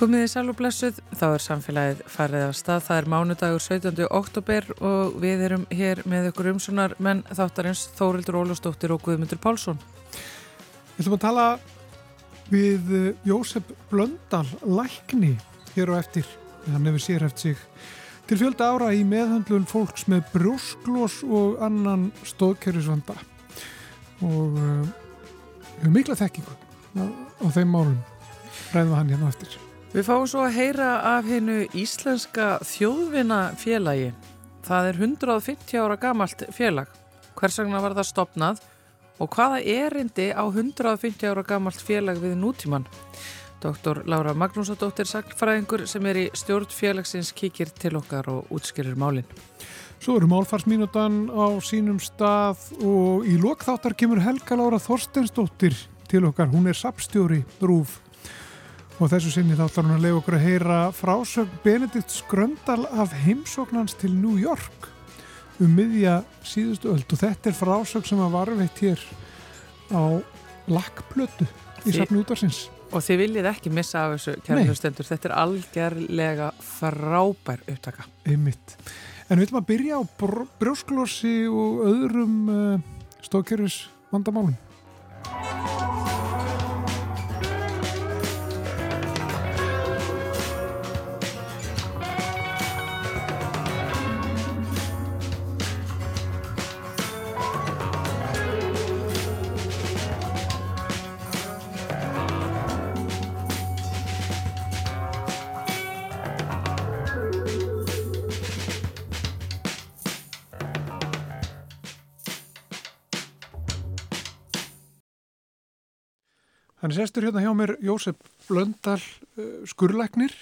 Komiði sæl og blessuð, þá er samfélagið farið af stað. Það er mánudagur 17. oktober og við erum hér með ykkur umsunar menn þáttarins Þórildur Ólastóttir og Guðmundur Pálsson. Við ætlum að tala við eh, Jósef Blöndal, lækni hér og eftir. Hann hefur sérhæft sig til fjölda ára í meðhandlun fólks með brjósklós og annan stóðkerfisvanda og uh, hefur mikla þekkingu á, á þeim málum. Ræðum hann hérna eftir. Við fáum svo að heyra af hennu íslenska þjóðvinnafélagi. Það er 150 ára gamalt félag. Hvers vegna var það stopnað og hvaða erindi á 150 ára gamalt félag við nútíman? Dr. Laura Magnúsadóttir Sagnfræðingur sem er í stjórn félagsins kíkir til okkar og útskýrir málinn. Svo eru málfarsmínutan á sínum stað og í lokþáttar kemur Helga Laura Þorstensdóttir til okkar. Hún er sapstjóri Rúf og þessu sinni þá ætlar hún að leiða okkur að heyra frásögn Benedikt Skröndal af heimsóknans til New York um miðja síðustu öll og þetta er frásögn sem að varveitt hér á lakkplötu í safni útvarsins Og þið viljið ekki missa af þessu kærlustendur, þetta er algjörlega frábær upptaka. Einmitt. En við ætlum að byrja á brjósklossi og öðrum uh, eh, stókjörðis vandamálum. Þannig sestur hérna hjá mér Jósef Blöndal uh, skurleiknir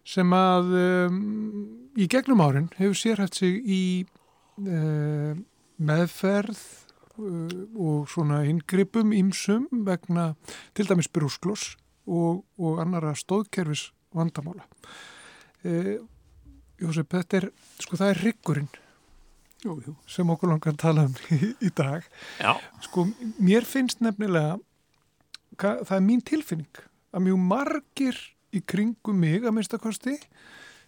sem að um, í gegnum árin hefur sérhæft sig í uh, meðferð uh, og svona yngrippum ímsum vegna til dæmis brúskloss og, og annara stóðkerfis vandamála. Uh, Jósef, þetta er, sko það er ryggurinn sem okkur langar að tala um í, í dag. Já. Sko mér finnst nefnilega það er mín tilfinning að mjög margir í kringum mig að minnstakosti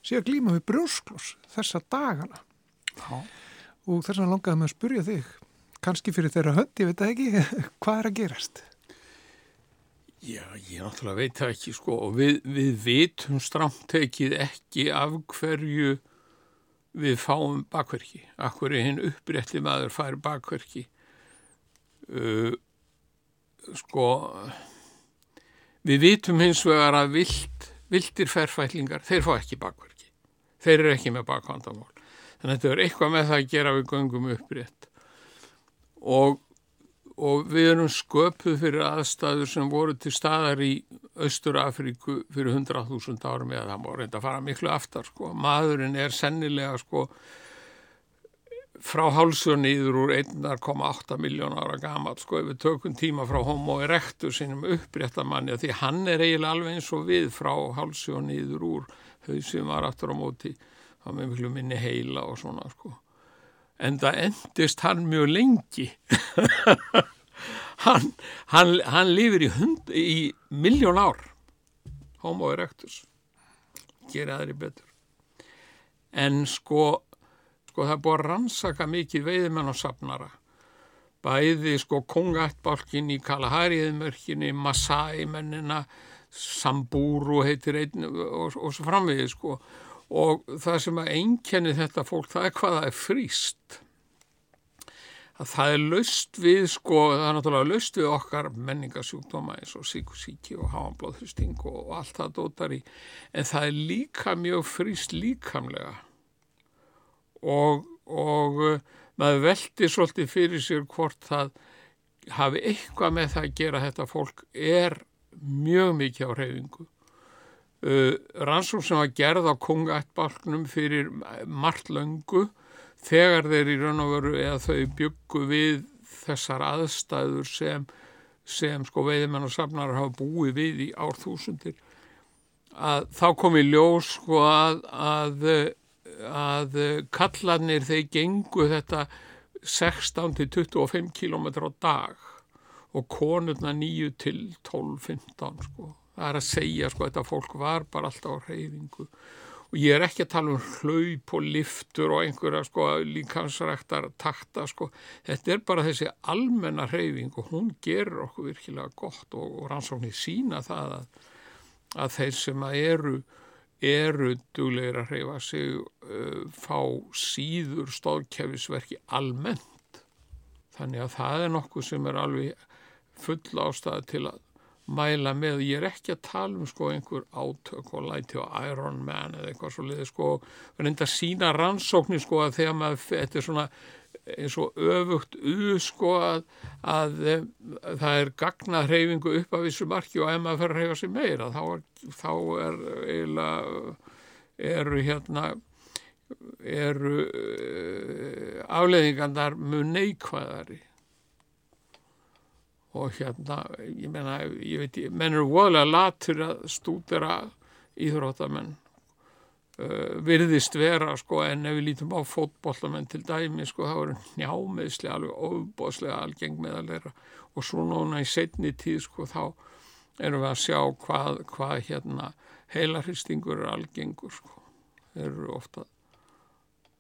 sé að glýma við brjóskloss þessa dagana Já. og þess að langaði með að spurja þig kannski fyrir þeirra hönd, ég veit það ekki hvað er að gerast? Já, ég náttúrulega veit það ekki sko og við, við vitum stramtekið ekki af hverju við fáum bakverki, af hverju hinn upprétti maður fær bakverki uh, sko við vitum hins vegar að vilt, viltir ferfætlingar, þeir fá ekki bakverki. Þeir eru ekki með bakvandamál. Þannig að þetta er eitthvað með það að gera við göngum upprétt og, og við erum sköpuð fyrir aðstæður sem voru til staðar í Östur Afríku fyrir 100.000 árum eða það má reynda að fara miklu aftar sko, maðurinn er sennilega sko frá hálsun íður úr 1,8 miljón ára gamal sko ef við tökum tíma frá homo erectus sinum uppréttamanni því hann er eiginlega alveg eins og við frá hálsun íður úr hausum var aftur á móti þá með miklu minni heila og svona sko. En það endist hann mjög lengi. Hann, hann, hann lifir í, í miljón ár homo erectus. Gera aðri betur. En sko sko það er búið að rannsaka mikið veiðmenn og safnara. Bæði sko kongaættbálkin í Kalahariðmörkinni Masai mennina Sambúru heitir einn og, og svo framvegið sko. Og það sem að einkenni þetta fólk það er hvað það er fríst að það er löst við sko, það er náttúrulega löst við okkar menningasjúkdóma eins og síkusíki og háanblóðhusting og, og allt það dótar í en það er líka mjög fríst líkamlega og, og uh, maður veldi svolítið fyrir sér hvort það hafi eitthvað með það að gera þetta fólk er mjög mikið á reyfingu. Uh, rannsók sem var gerð á kongaættbalknum fyrir margt löngu þegar þeir í raun og veru eða þau byggu við þessar aðstæður sem, sem sko veiðmenn og safnar hafa búið við í árþúsundir að þá kom í ljós sko að, að að eh, kallarnir þeir gengu þetta 16 til 25 km á dag og konurna 9 til 12-15 sko. það er að segja sko þetta fólk var bara alltaf á reyfingu og ég er ekki að tala um hlaup og liftur og einhverja sko líkansræktar takta sko þetta er bara þessi almenna reyfing og hún gerur okkur virkilega gott og, og rannsóknir sína það að, að þeir sem að eru eru duglegir að reyfa sig uh, fá síður stóðkefisverki almennt. Þannig að það er nokkuð sem er alveg full ástæði til að mæla með, ég er ekki að tala um sko einhver átök og læti og Iron Man eða eitthvað svo leiði sko. Reynda sína rannsóknir sko að þegar maður, þetta er svona eins og öfugt u sko að, að, að það er gagnað hreyfingu upp af þessu marki og ef maður fyrir að hreyfa sig meira þá er, þá er eiginlega eru hérna eru uh, afleðingandar mjög neikvæðari. Og hérna, ég menna, ég veit, menn eru voðlega latur að stúdera íþróttamenn virðist vera, sko, en ef við lítum á fótbollamenn til dæmi, sko, það voru njámiðslega alveg ofbóðslega algeng meðalera og svo núna í setni tíð, sko, þá erum við að sjá hvað, hvað hérna heilarhristingur er algengur, sko, þeir eru ofta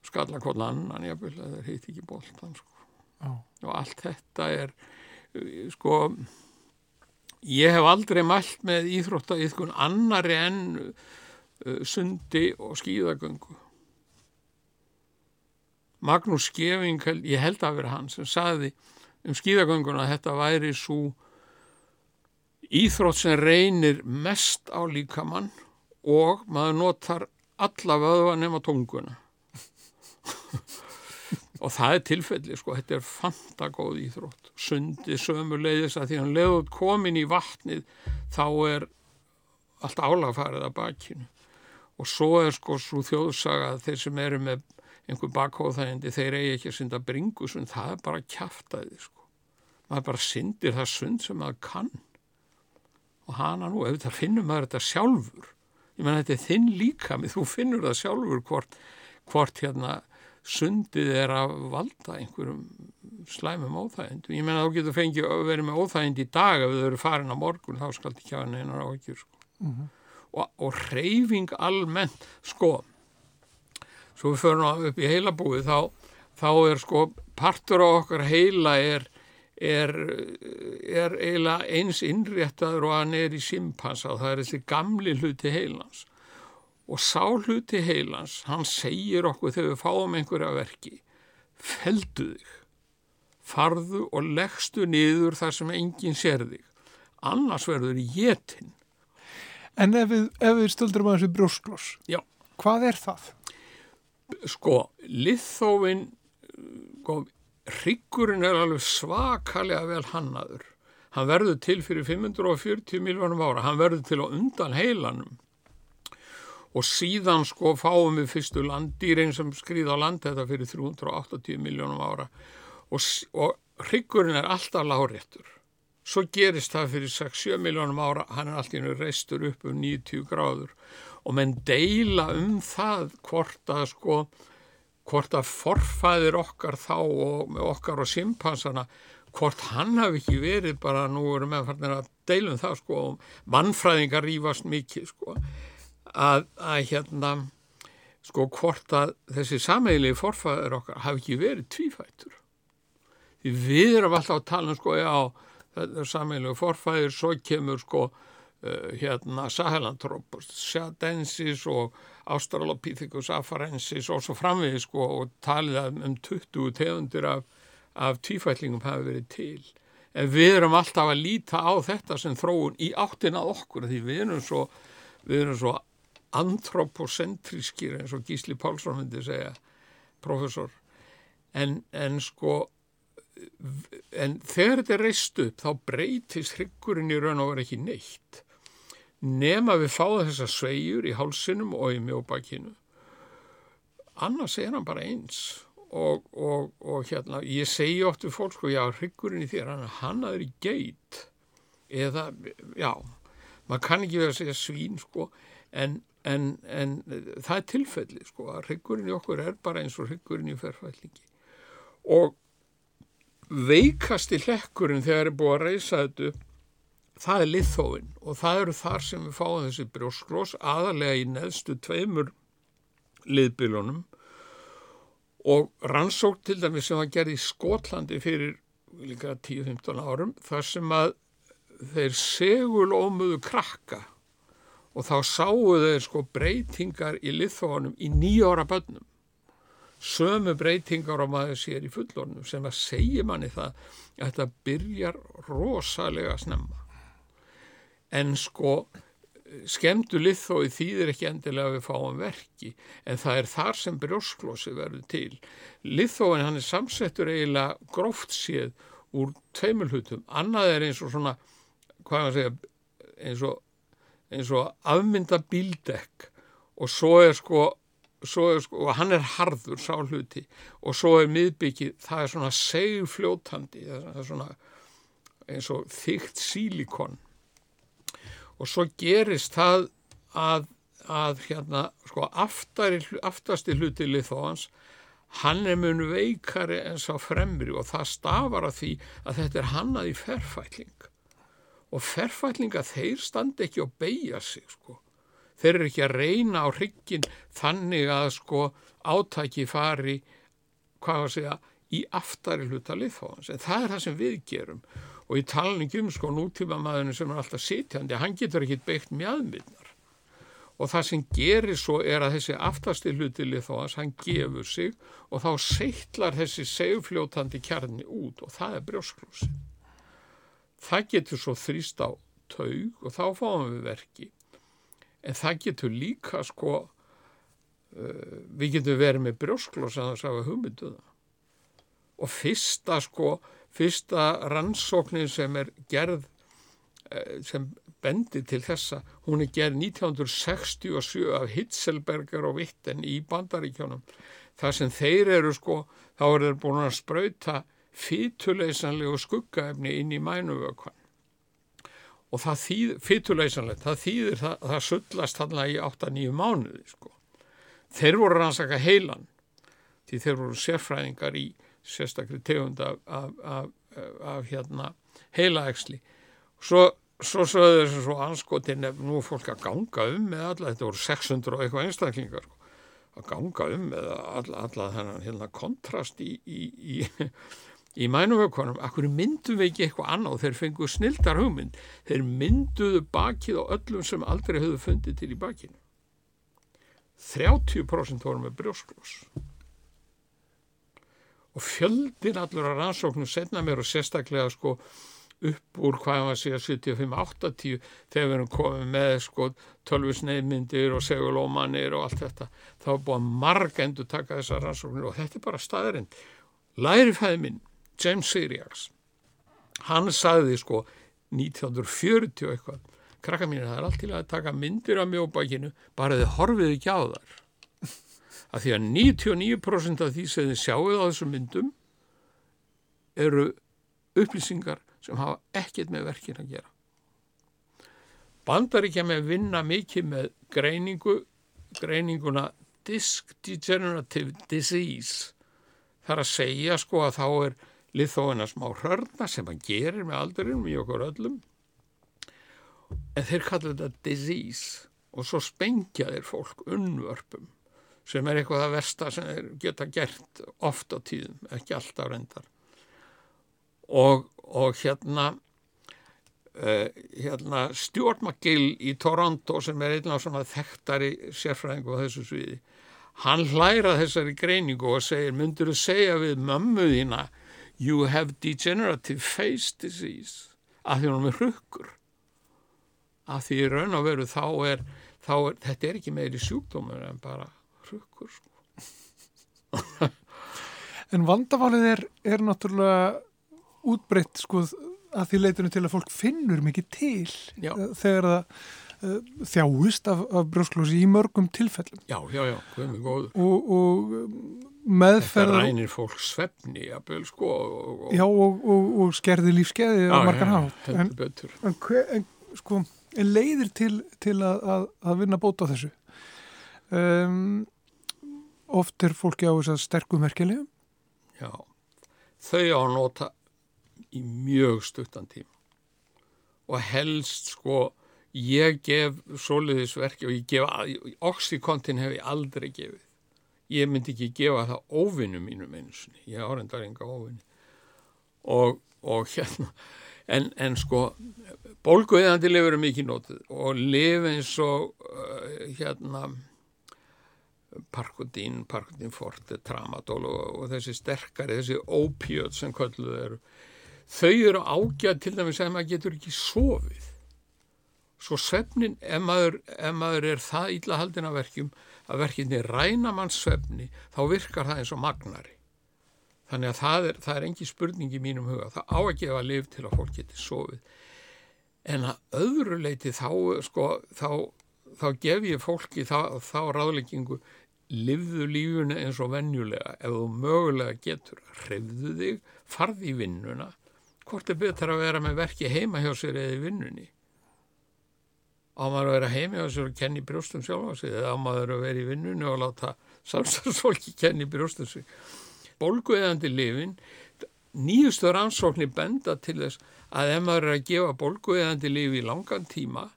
skalla kolla annan, vil að þeir heiti ekki bóltan, sko, Já. og allt þetta er sko ég hef aldrei mælt með íþrótta íþkun annari en uh, sundi og skýðagöngu Magnús Skeving ég held að vera hann sem saði um skýðagönguna að þetta væri svo íþrótt sem reynir mest á líkamann og maður notar alla vöðva nema tunguna. Og það er tilfelli sko, þetta er fantagóð íþrótt. Sundi sömu leiðis að því hann leiðut komin í vatnið þá er allt álagfarið að bakinu og svo er sko svo þjóðsaga að þeir sem eru með einhver bakhóðægindi þeir eigi ekki að synda bringusund það er bara kæftæði sko maður bara syndir það sund sem maður kann og hana nú, ef það finnur maður þetta sjálfur ég menn þetta er þinn líka þú finnur það sjálfur hvort, hvort hérna sundið er að valda einhverjum slæmum óþægind. Ég menna þá getur fengið að vera með óþægind í dag ef þau eru farin á morgun þá skal þetta ekki hafa neinar áhyggjur sko. Mm -hmm. Og, og reyfing almennt sko. Svo við förum upp í heilabúið þá, þá er sko partur á okkar heila er er, er eiginlega eins innréttaður og hann er í simpansa það er þessi gamli hluti heilans. Og sá hluti heilans, hann segir okkur þegar við fáum einhverja verki, feldu þig, farðu og leggstu niður þar sem enginn sér þig, annars verður jétin. En ef við, við stöldurum að þessu brjóskloss, hvað er það? Sko, liðþófin, sko, hryggurinn er alveg svakalega vel hannaður. Hann verður til fyrir 540 miljónum ára, hann verður til á undan heilanum og síðan sko fáum við fyrstu landdýrin sem skrýða á land þetta fyrir 380 miljónum ára og, og hryggurinn er alltaf láréttur. Svo gerist það fyrir 6-7 miljónum ára, hann er alltaf reistur upp um 90 gráður og menn deila um það hvort að sko, hvort að forfæðir okkar þá og okkar og simpansana, hvort hann hafi ekki verið bara, nú erum við að deila um það sko, mannfræðingar rífast mikið sko, að, að hérna sko hvort að þessi sameigilegi forfæðir okkar hafi ekki verið tvífættur. Því við erum alltaf að tala um sko, já, þetta er sameigilegi forfæðir, svo kemur sko uh, hérna Sahelanthropus, Sjadensis og Australopithecus afarensis og svo framvið sko og talið um 20 tegundir af, af tvífætlingum hafi verið til. En við erum alltaf að líta á þetta sem þróun í áttina okkur því við erum svo, við erum svo antropocentrískir eins og Gísli Pálsson myndi segja, professor. En, en sko, en þegar þetta er reist upp þá breytist hryggurinn í raun og verið ekki neitt. Nefn að við fáum þessa sveigur í hálsinum og í mjóbakinu. Annars er hann bara eins. Og, og, og hérna, ég segi oft við fólk, sko, já, hryggurinn í þér, hann, hann aður í geit. Eða, já, maður kann ekki vera að segja svín, sko, en En, en það er tilfelli sko að hryggurinn í okkur er bara eins og hryggurinn í ferfællingi og veikasti hlekkurinn þegar er búið að reysa þetta það er liðþóin og það eru þar sem við fáum þessi brjósklós aðalega í neðstu tveimur liðbylunum og rannsók til dæmis sem var gerð í Skotlandi fyrir líka 10-15 árum þar sem að þeir segul ómuðu krakka. Og þá sáu þeir sko breytingar í liðþóanum í nýjára bönnum sömu breytingar á maður sér í fullornum sem að segja manni það að þetta byrjar rosalega snemma. En sko skemdu liðþói þýðir ekki endilega að við fáum verki en það er þar sem brjósklósi verður til. Liðþóin hann er samsettur eiginlega gróft séð úr tveimulhutum annað er eins og svona hvað maður segja eins og, og afmynda bíldekk og svo er sko Er, sko, og hann er harður sá hluti og svo er miðbyggið, það er svona segfljótandi, það er svona eins og þygt sílikon. Og svo gerist það að, að hérna, sko, aftari, aftasti hluti liðfóðans, hann er mun veikari en sá fremri og það stafar að því að þetta er hannað í ferfætling. Og ferfætlinga þeir standi ekki og beigja sig sko þeir eru ekki að reyna á hryggin þannig að sko átæki fari hvað að segja í aftari hluta liðfóðans en það er það sem við gerum. Og í talningum sko nútíma maðurinn sem er alltaf sitjandi, hann getur ekki beitt mjöðmyndnar og það sem gerir svo er að þessi aftasti hluti liðfóðans, hann gefur sig og þá seittlar þessi segfljótandi kjarni út og það er brjósklúsi það getur svo þrýst á taug og þá fáum við verki en það getur líka sko uh, við getum verið með brjóskloss að það sá að hugmynduða og fyrsta sko fyrsta rannsóknin sem er gerð uh, sem bendi til þessa, hún er gerð 1967 af Hitzelberger og Witten í bandaríkjónum þar sem þeir eru sko þá er þeir búin að spröyta fytuleysanlegu skuggaefni inn í mænuvökvann og það þýðir, fytuleysanlegt, það þýðir það, það sullast hann í 8-9 mánuði sko. Þeir voru rannsaka heilan því þeir voru sérfræðingar í sérstaklega tegund af, af, af, af hérna heilaæksli. Svo, svo sögðu þessu svo anskotin ef nú fólk að ganga um með alla, þetta voru 600 og eitthvað einstaklingar sko, að ganga um með alla, alla þennan hérna, kontrast í, í, í í mænuvökkunum, akkur myndum við ekki eitthvað annað? Þeir fengu snildar hugmynd. Þeir mynduðu bakið á öllum sem aldrei höfðu fundið til í bakinu. 30% voru með brjósklós og fjöldin allur að rannsóknum setna mér og sérstaklega sko upp úr hvað maður sé að 75-80 þegar við erum komið með sko tölvisneiðmyndir og segulómanir og allt þetta. Þá er búin marg endur taka þessar rannsóknir og þetta er bara staðarind lærifæði minn James Syriax hann sagði sko 1940 eitthvað krakka mín það er allt til að taka myndir af mjóbækinu bara þið horfið ekki á þar að því að 99% af því sem þið sjáuð á þessum myndum eru upplýsingar sem hafa ekkert með verkin að gera. Bandar ekki að með vinna mikið með greiningu greininguna Disc Degenerative Disease. Þar að segja sko að þá er liðþóina smá hörna sem hann gerir með aldurinnum í okkur öllum. En þeir kalla þetta disease og svo spengja þeir fólk unnvörpum sem er eitthvað að versta sem þeir geta gert ofta tíðum, ekki alltaf reyndar. Og, og hérna uh, hérna Stuart McGill í Toronto sem er af svona þekktari sérfræðingu á þessu sviði hann hlæra þessari greiningu og segir myndur þú segja við mömmu þína you have degenerative face disease að því hún er hrukkur að því raun og veru þá er, þá er þetta er ekki meiri sjúkdómur en bara hrukkur sko. En vandaválið er, er náttúrulega útbreytt sko að því leitunum til að fólk finnur mikið til já. Eh, þegar það þjáist af, af brjósklósi í mörgum tilfellum. Já, já, já, hvað er góður. Og, og meðferð þetta rænir fólk svefni jafnvel, sko, og, og, já, og, og skerði lífskeiði á margar hátt. en, en, en, sko, en leiðir til, til að, að, að vinna bóta þessu? Um, oft er fólki á þess að sterkum merkjulegum já. Þau á að nota í mjög stuttan tím og helst sko ég gef soliðisverki og ég gef, oxykontin hef ég aldrei gefið. Ég myndi ekki gefa það óvinnu mínum einsinni, ég árendar enga óvinni. Og, og hérna, en, en sko, bólguðandi lifur er mikið nótið og lif eins og uh, hérna, parkodín, parkodín forte, tramadól og, og þessi sterkari, þessi ópjöð sem kölluð eru, þau eru ágjað til dæmis að maður getur ekki sofið svo svefnin, ef maður, ef maður er það íllahaldin af verkjum að verkinni ræna manns svefni þá virkar það eins og magnari. Þannig að það er, það er engi spurning í mínum huga, það á að gefa liv til að fólk geti sofið. En að öðru leiti þá sko, þá, þá gef ég fólki þá, þá ráðleggingu livðu lífuna eins og venjulega. Ef þú mögulega getur hrefðu þig, farði í vinnuna. Hvort er betur að vera með verki heima hjá sér eða í vinnunni á maður að vera heimi og svo kenni brjóstum sjálf á sig eða á maður að vera í vinnunni og láta samstagsfólki kenni brjóstum sig. Bólgueðandi lifin, nýjustu rannsóknir benda til þess að ef maður er að gefa bólgueðandi lifi í langan tíma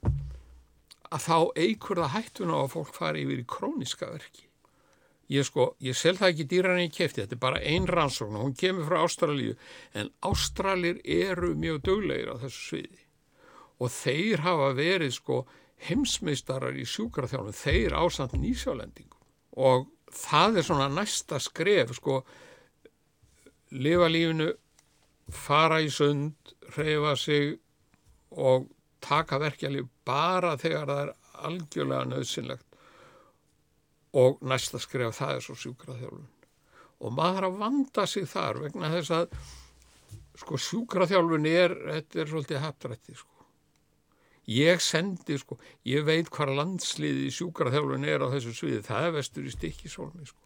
að þá eigur það hættuna á að fólk fari yfir í króniska verki. Ég sko, ég sel það ekki dýran í kefti, þetta er bara ein rannsókn og hún kemur frá Ástralíu en Ástralir eru mjög döglegir á þessu sviði og þeir hafa verið sko heimsmeistarar í sjúkraþjálfum, þeir ásand nýsjálendingum. Og það er svona næsta skref sko. Lifa lífinu, fara í sund, reyfa sig og taka verkjalið bara þegar það er algjörlega nöðsynlegt og næsta skref það er svo sjúkraþjálfun. Og maður að vanda sig þar vegna þess að sko sjúkraþjálfun er, þetta er svolítið haptrætti sko Ég sendi sko, ég veit hvað landsliði sjúkraþjálfun er á þessu sviði, það er vestur í stikkisólmi sko.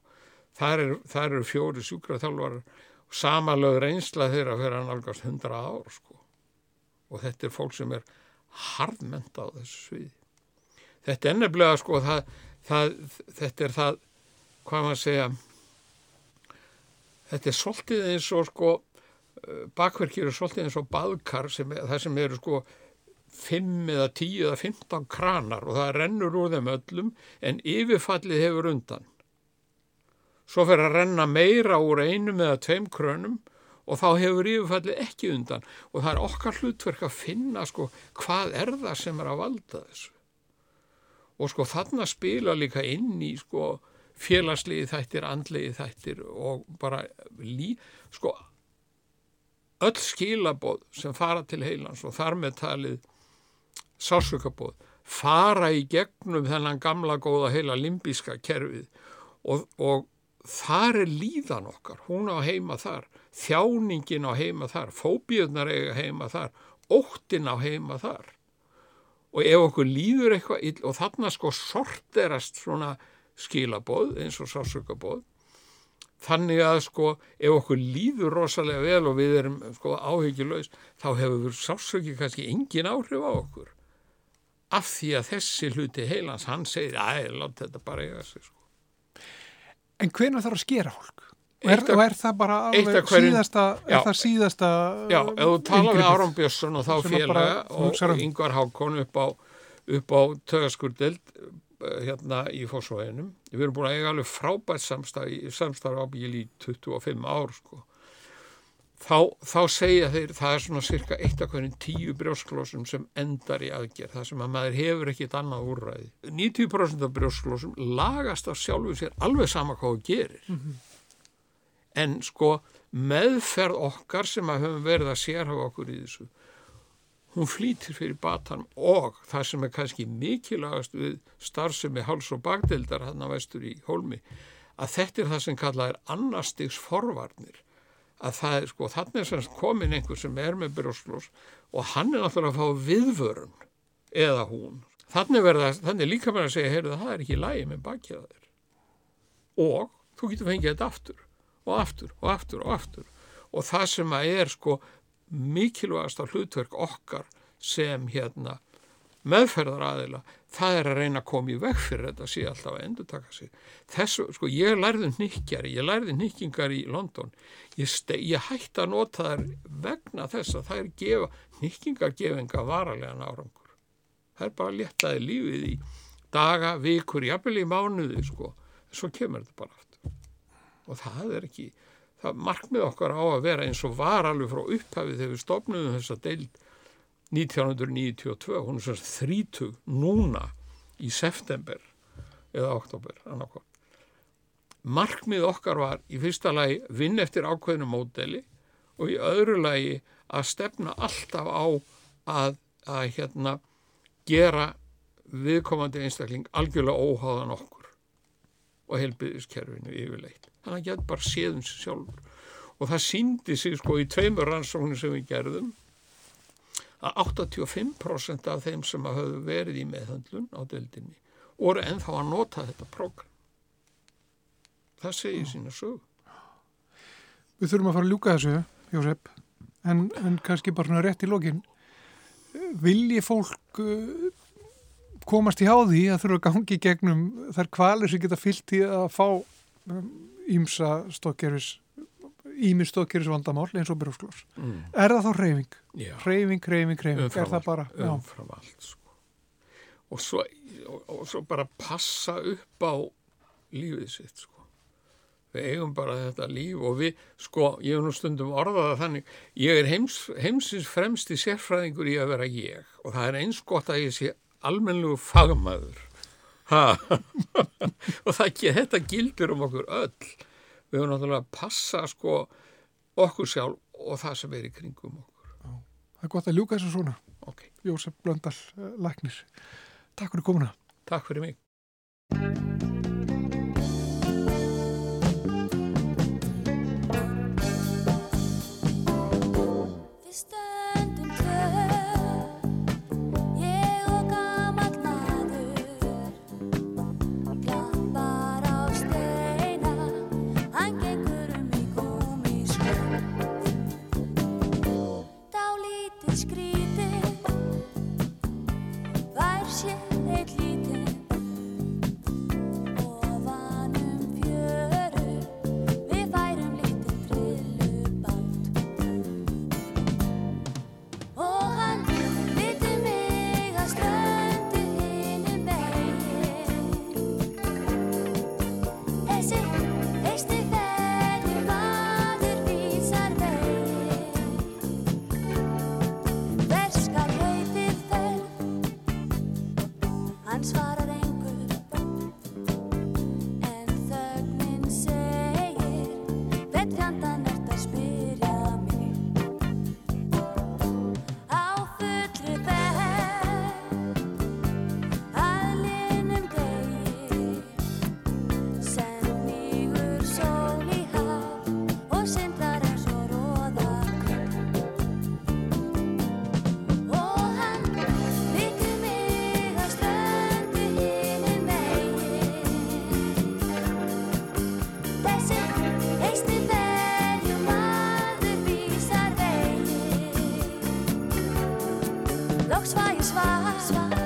Þar eru er fjóri sjúkraþjálfar og samalög reynsla þeirra fyrir að nálgast hundra ár sko. Og þetta er fólk sem er harðmenta á þessu sviði. Þetta er nefnilega sko, það, það, þetta er það, hvað maður segja, þetta er svolítið eins og sko, bakverkir er svolítið eins og baðkar sem, það sem eru sko 5 eða 10 eða 15 kranar og það rennur úr þeim öllum en yfirfallið hefur undan. Svo fer að renna meira úr einum eða tveim krönum og þá hefur yfirfallið ekki undan og það er okkar hlutverk að finna sko hvað er það sem er að valda þessu. Og sko þarna spila líka inn í sko félagslegi þættir, andlegi þættir og bara lí, sko öll skilabóð sem fara til heilans og þar með talið sásökabóð fara í gegnum þennan gamla góða heila limbíska kerfið. Og, og þar er líðan okkar, hún á heima þar, þjáningin á heima þar, fóbíunar eiga heima þar, óttin á heima þar. Og ef okkur líður eitthvað ill og þarna sko sorterast svona skilabóð eins og sásökabóð þannig að sko ef okkur líður rosalega vel og við erum sko áhyggjulegs þá hefur sásöki kannski engin áhrif á okkur af því að þessi hluti heilans hann segir að þetta bara eiga sig sko. En hvena þarf að skera fólk? Og er, og er það bara alveg hverjum, síðasta, er já, það síðasta Já, ef þú tala við Áram Björnsson og þá félaga og um. Yngvar Hákon upp á, upp á tögaskurdeld eh, hérna í fósfóðinum við erum búin að eiga alveg frábært samstaf ábyggjil í 25 ár sko þá, þá segja þeir það er svona cirka eitt af hvernig tíu brjósklósum sem endar í aðgerð það sem að maður hefur ekkit annað úrræði. 90% af brjósklósum lagast af sjálfu sér alveg sama hvað það gerir. Mm -hmm. en sko meðferð okkar sem að höfum verið að sérhafa okkur í þessu hún flýtir fyrir batanum og það sem er kannski mikilagast við starfsemi háls og bakdeildar hann að vestur í hólmi að þetta er það sem kallað er annarstigs forvarnir að það er sko, þannig semst komin einhver sem er með brjósklós og hann er náttúrulega að fá viðvörun eða hún. Þannig verða, þannig líka með að segja, heyrðu það er ekki lægi með bakið þér. Og þú getur fengið þetta aftur og aftur og aftur og aftur. Og það sem að er sko mikilvægast á hlutverk okkar sem hérna meðferðar aðila, það er að reyna að koma í veg fyrir þetta sé alltaf að endur taka sig. Þessu, sko, ég lærði nikkjari ég lærði nikkingar í London. Ég, ég hætti að nota þær vegna þess að það er gefa nikkingar gefinga varalega árangur. Það er bara léttaði lífið í daga, vikur, jafnvel í mánuði sko, svo kemur þetta bara aftur. Og það er ekki það markmið okkar á að vera eins og var alveg frá upphafið þegar við stopnum þessa deild 1992, hún er svona þrítug núna í september eða oktober annarkvæm. Markmið okkar var í fyrsta lagi vinn eftir ákveðinu módeli og í öðru lagi að stefna alltaf á að, að hérna gera viðkomandi einstakling algjörlega óháðan okkur og helbiðiskerfinu yfirleitt. Þannig að geta bara séðum sér sjálfur. Og það síndi sig sko í tveimur rannsóknir sem við gerðum að 85% af þeim sem hafðu verið í meðhandlun á deildinni voru ennþá að nota þetta prógram. Það segir sína sög. Við þurfum að fara að ljúka þessu, Jósef, en, en kannski bara svona rétt í lokin. Vilji fólk uh, komast í háði að þurfa að gangi gegnum þær kvalir sem geta fyllt í að fá ímsa um, stokkerfis ímyndstokkir þessu vandamál eins og byrjusklós. Mm. Er það þá reyfing? Já. Reyfing, reyfing, reyfing. Er það bara? Umfram allt, sko. Og svo, og, og svo bara passa upp á lífið sitt, sko. Við eigum bara þetta líf og við, sko, ég hef nú stundum orðaða þannig, ég er heims, heimsins fremsti sérfræðingur í að vera ég og það er eins gott að ég sé almenlegu fagmaður. og það, þetta gildur um okkur öll við höfum náttúrulega að passa sko okkur sjálf og það sem er í kringum okkur. Já, það er gott að ljúka þessu svona. Okay. Jósef Blöndal, eh, Læknir. Takk fyrir komuna. Takk fyrir mig. doch zwei es war.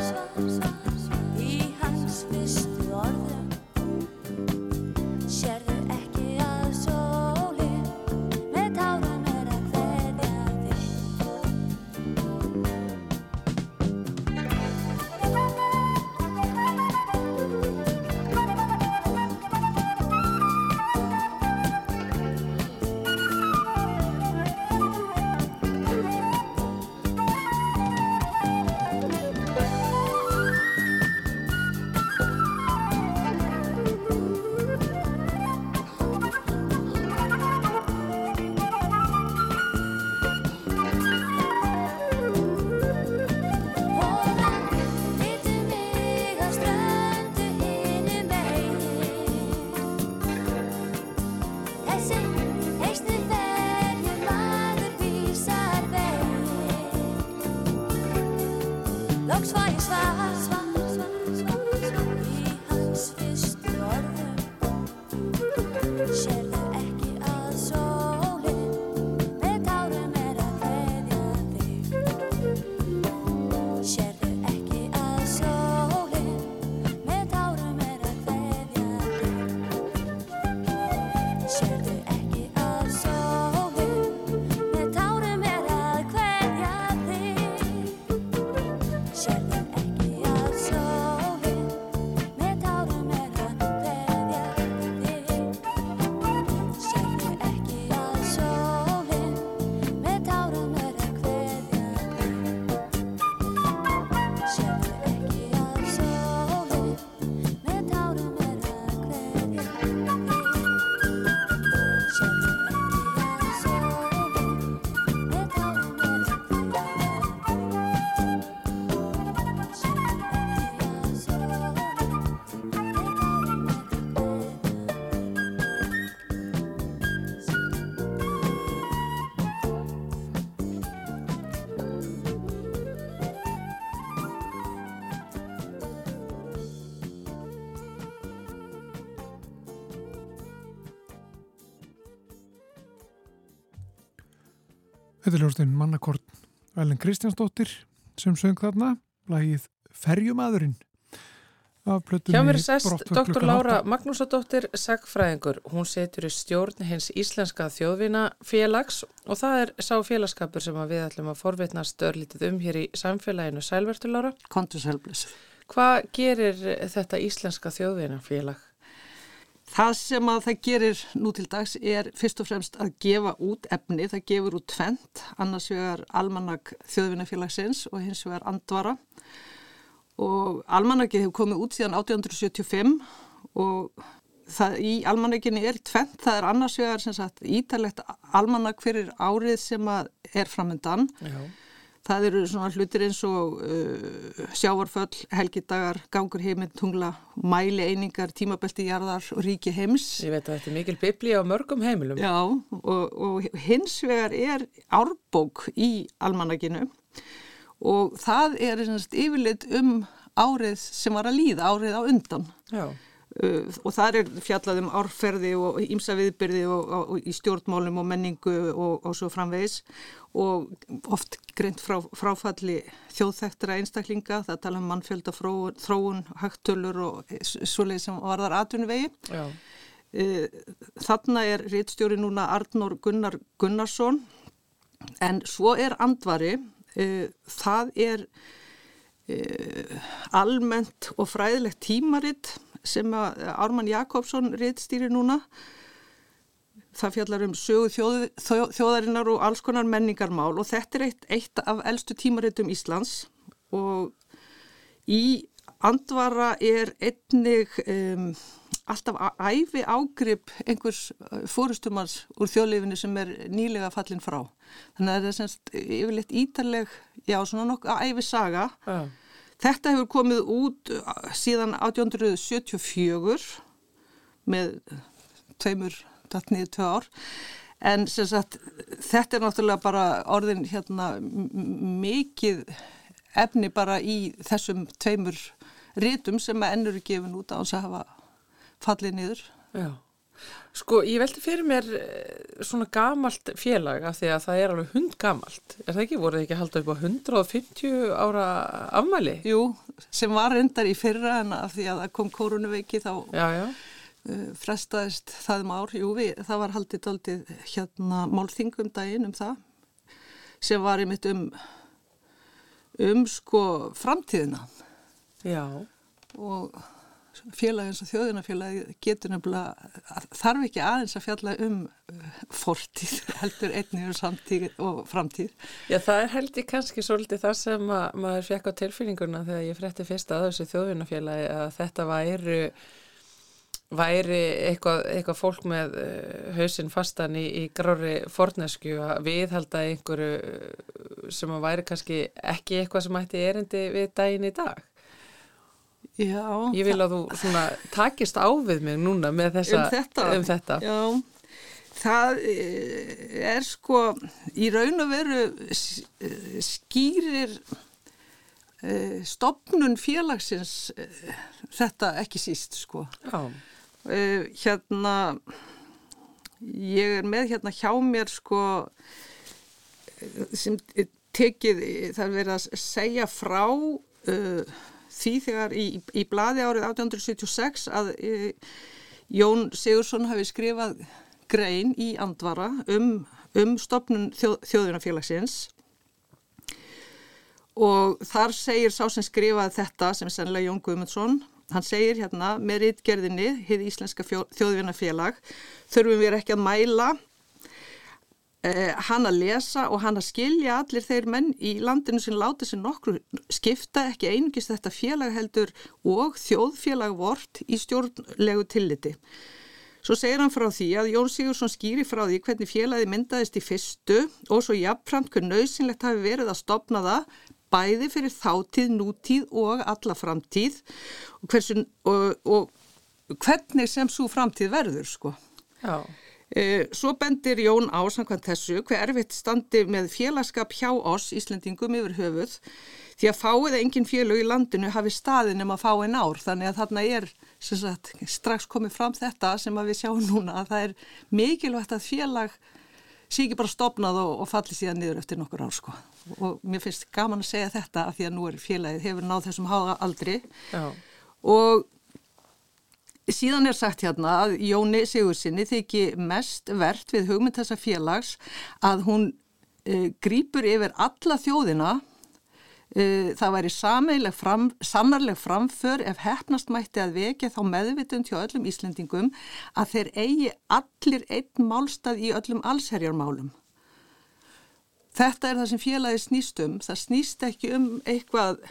Þetta er ljóstinn mannakort Ellen Kristjánsdóttir sem söng þarna lagið Ferjumadurinn Hjá mér sest Dr. Laura Magnúsadóttir Sagfræðingur. Hún setur í stjórn hins Íslenska þjóðvinafélags og það er sá félagskapur sem við ætlum að forvitnast örlítið um hér í samfélaginu. Sælvertur Laura? Konturselblöss. Hvað gerir þetta Íslenska þjóðvinafélag? Það sem að það gerir nú til dags er fyrst og fremst að gefa út efni, það gefur út tvent, annars vegar almanag þjóðvinnafélagsins og hins vegar andvara. Og almanagið hefur komið út síðan 1875 og það, í almanaginni er tvent, það er annars vegar ítalegt almanag fyrir árið sem er framöndan. Já Það eru svona hlutir eins og uh, sjávarföll, helgidagar, gangur heiminn, tungla, mæli einingar, tímabelti jarðar og ríki heims. Ég veit að þetta er mikil bibli á mörgum heimilum. Já, og, og hins vegar er árbók í almanaginu og það er yfirleitt um árið sem var að líða, árið á undan. Já. Uh, og það er fjallað um árferði og ímsa viðbyrði og, og, og í stjórnmálum og menningu og, og svo framvegis og oft greint frá, fráfalli þjóðþektra einstaklinga, það tala um mannfjölda þróun, þróun hægtölur og svoleið sem varðar atvinnuvegi. Uh, þarna er réttstjóri núna Arnór Gunnar Gunnarsson en svo er andvari, uh, það er almennt og fræðilegt tímaritt sem Ármann Jakobsson riðstýri núna. Það fjallar um sögu þjóð, þjóðarinnar og alls konar menningarmál og þetta er eitt, eitt af eldstu tímaritum Íslands og í andvara er einnig um, alltaf æfi ágrip einhvers uh, fórustumars úr þjóðleifinu sem er nýlega fallin frá. Þannig að það er semst yfirleitt ítaleg, já svona nokkuð æfi saga. Uh. Þetta hefur komið út uh, síðan 1874 með tveimur, dattniði tvö ár en sagt, þetta er náttúrulega bara orðin hérna mikið efni bara í þessum tveimur rítum sem ennur er gefin út á þess að hafa fallið niður. Já. Sko, ég veldi fyrir mér eh, svona gamalt félag af því að það er alveg hundgamalt. Er það ekki? Voruð þið ekki að halda upp á 150 ára afmæli? Jú, sem var endar í fyrra en af því að það kom koronaveiki þá já, já. Uh, frestaðist það um ár. Jú, við, það var haldið doldið hérna málþingum daginn um það sem var einmitt um um sko framtíðina. Já. Og félag eins og þjóðunafélagi getur nefnilega, þarf ekki aðeins að fjalla um uh, fortíð heldur einnig um samtíð og framtíð. Já það er heldur kannski svolítið það sem að, maður fekk á tilfinninguna þegar ég frétti fyrst að þessu þjóðunafélagi að þetta væri væri eitthvað, eitthvað fólk með uh, hausinn fastan í, í grári fornesku að viðhalda einhverju uh, sem að væri kannski ekki eitthvað sem ætti erindi við daginn í dag. Já, ég vil að þú svona, takist á við mig núna með þessa um þetta, um þetta. Já, það eh, er sko í raun og veru eh, skýrir stopnun félagsins þetta ekki síst sko uh, hérna ég er með hérna hjá mér sko sem tekið það er verið að segja frá því þegar í, í bladi árið 1876 að e, Jón Sigursson hafi skrifað grein í Andvara um, um stopnun þjóð, þjóðunafélagsins og þar segir sá sem skrifaði þetta sem er sennilega Jón Guðmundsson hann segir hérna með rítgerðinni hið Íslenska þjóðvinafélag þurfum við ekki að mæla Eh, hann að lesa og hann að skilja allir þeir menn í landinu sem láti sér nokkru skipta ekki einungist þetta félag heldur og þjóðfélag vort í stjórnlegu tilliti. Svo segir hann frá því að Jón Sigursson skýri frá því hvernig félagi myndaðist í fyrstu og svo jafnframt hver nöðsynlegt hafi verið að stopna það bæði fyrir þáttíð, nútíð og alla framtíð og, hversu, og, og hvernig sem svo framtíð verður sko. Já. Eh, svo bendir Jón á samkvæmt þessu hver erfitt standi með félagskap hjá oss Íslandingum yfir höfuð því að fáið engin félög í landinu hafi staðin um að fá einn ár þannig að þarna er sagt, strax komið fram þetta sem við sjáum núna að það er mikilvægt að félag sé ekki bara stopnað og, og falli síðan niður eftir nokkur ár sko. Og mér finnst gaman að segja þetta af því að nú er félagið hefur náð þessum háða aldri Já. og síðan er sagt hérna að Jóni Sigursinni þykji mest verðt við hugmynd þessa félags að hún uh, grýpur yfir alla þjóðina það væri fram, sannarleg framför ef hefnast mætti að vekja þá meðvitund hjá öllum Íslendingum að þeir eigi allir einn málstað í öllum allsherjarmálum. Þetta er það sem félagi snýst um. Það snýst ekki um eitthvað,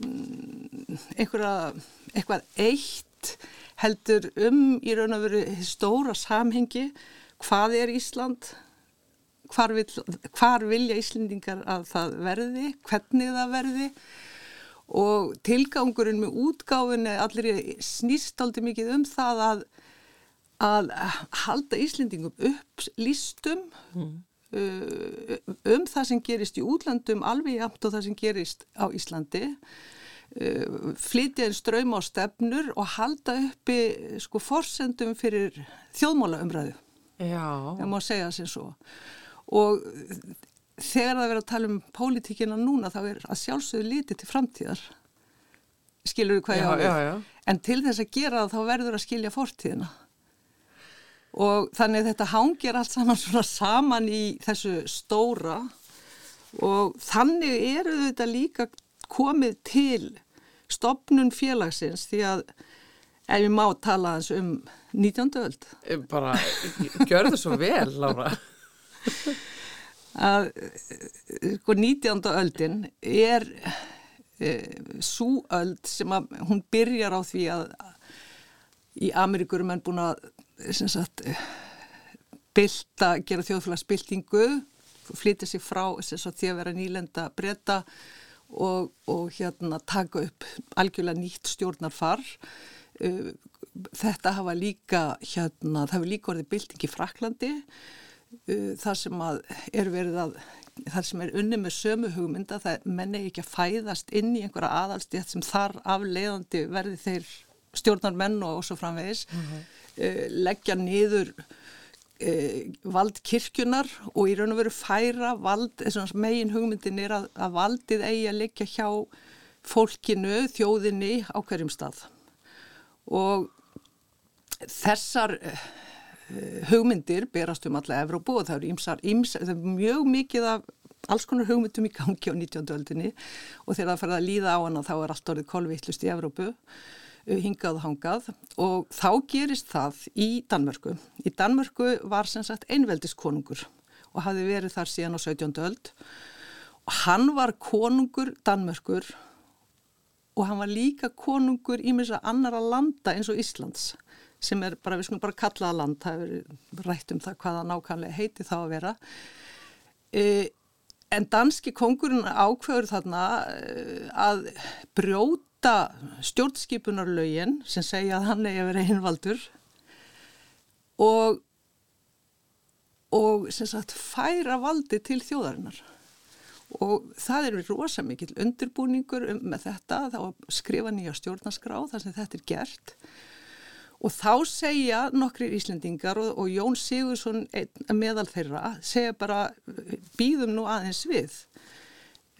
mm, eitthvað, eitthvað eitt heldur um í raun og veru stóra samhengi hvað er Ísland, hvar, vil, hvar vilja Íslendingar að það verði, hvernig það verði og tilgangurinn með útgáfinni allir snýst aldrei mikið um það að, að halda Íslendingum upp lístum mm. um það sem gerist í útlandum alveg jæmt og það sem gerist á Íslandi flytja einn ströym á stefnur og halda uppi sko forsendum fyrir þjóðmálaumræðu. Já. Það má segja sem svo og þegar það verður að tala um pólitíkina núna þá er að sjálfsögðu lítið til framtíðar. Skilur þú hvað já, ég á já, já. við en til þess að gera það þá verður að skilja fortíðina. Og þannig þetta hangir allt saman svona saman í þessu stóra. Og þannig eru þetta líka komið til stopnun félagsins því að ef ég má tala um 19. öld. Bara gjör það svo vel Lára að sko 19. öldin er e, svo öld sem að hún byrjar á því að í Ameríkurum er búin að sagt bylta, gera þjóðfélagsbyltingu flytja sig frá að því að vera nýlenda breyta og, og hérna taka upp algjörlega nýtt stjórnarfar þetta hafa líka hérna, það hefur líka orðið bylting í Fraklandi þar sem að er verið að þar sem er unni með sömu hugmynda það menni ekki að fæðast inn í einhverja aðalstétt sem þar afleiðandi verði þeir stjórnar menn og svo framvegis uh -huh. uh, leggja niður uh, vald kirkjunar og í raun og veru færa vald, megin hugmyndin er að, að valdið eigi að leggja hjá fólkinu, þjóðinni á hverjum stað og þessar hugmyndir berast um alla Evrópu og það eru ímsar, ímsar, það er mjög mikið af alls konar hugmyndum í gangi á 19. öldinni og þegar það fer að líða á hana þá er allt orðið kolvittlust í Evrópu hingað og hangað og þá gerist það í Danmörku. Í Danmörku var sem sagt einveldiskonungur og hafi verið þar síðan á 17. öld og hann var konungur Danmörkur og hann var líka konungur í mjög annara landa eins og Íslands sem er bara, við skulum bara kallaða land, það er rætt um það hvaða nákvæmlega heiti þá að vera. E, en danski kongurinn ákveður þarna e, að brjóta stjórnskipunarlaugin sem segja að hann er að vera einvaldur og, og sem sagt færa valdi til þjóðarinnar. Og það er rosa mikill undirbúningur um, með þetta, þá skrifa nýja stjórnarskrá þar sem þetta er gert Og þá segja nokkrir Íslendingar og, og Jón Sigursson meðal þeirra segja bara býðum nú aðeins við.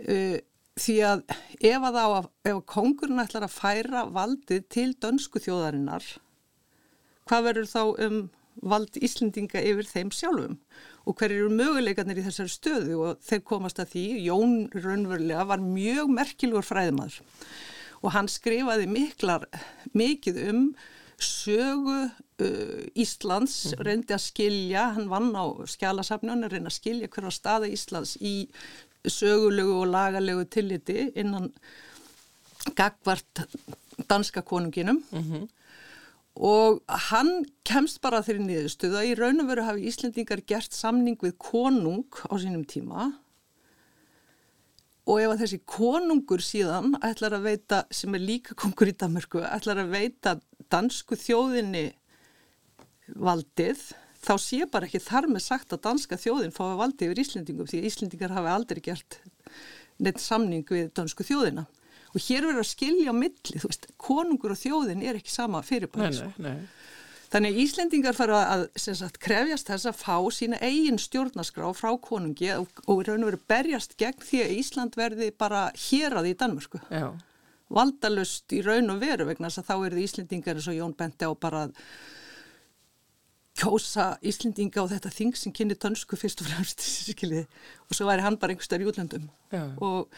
Uh, því að ef að, að, að kongurinn ætlar að færa valdið til dönsku þjóðarinnar, hvað verður þá um vald Íslendinga yfir þeim sjálfum? Og hver eru möguleikarnir í þessari stöðu og þeir komast að því, Jón raunverulega var mjög merkilugur fræðimaður og hann skrifaði miklar, mikið um sögu uh, Íslands mm reyndi að skilja, hann vann á skjálasafnun reyna að skilja hverja staða Íslands í sögulegu og lagalegu tilliti innan gagvart danska konunginum. Mm -hmm. og hann kemst bara þeirri niðurstuð að í raun og veru hafi Íslendingar gert samning við konung á sínum tíma Og ef að þessi konungur síðan ætlar að veita, sem er líka kongur í Danmörku, ætlar að veita dansku þjóðinni valdið, þá sé bara ekki þar með sagt að danska þjóðin fái valdið yfir Íslendingum því að Íslendingar hafi aldrei gert neitt samning við dansku þjóðina. Og hér verður að skilja á milli, þú veist, konungur og þjóðin er ekki sama fyrirbæri. Nei, nei, nei. Þannig Íslendingar fara að sagt, krefjast þess að fá sína eigin stjórnaskrá frá konungi og, og raun og veru berjast gegn því að Ísland verði bara hér að í Danmörku. Já. Valdalust í raun og veru vegna þess að þá eru Íslendingar eins og Jón Bente á bara kjósa Íslendinga á þetta þing sem kynni tönsku fyrst og fremst og svo væri hann bara einhverstaður í útlöndum og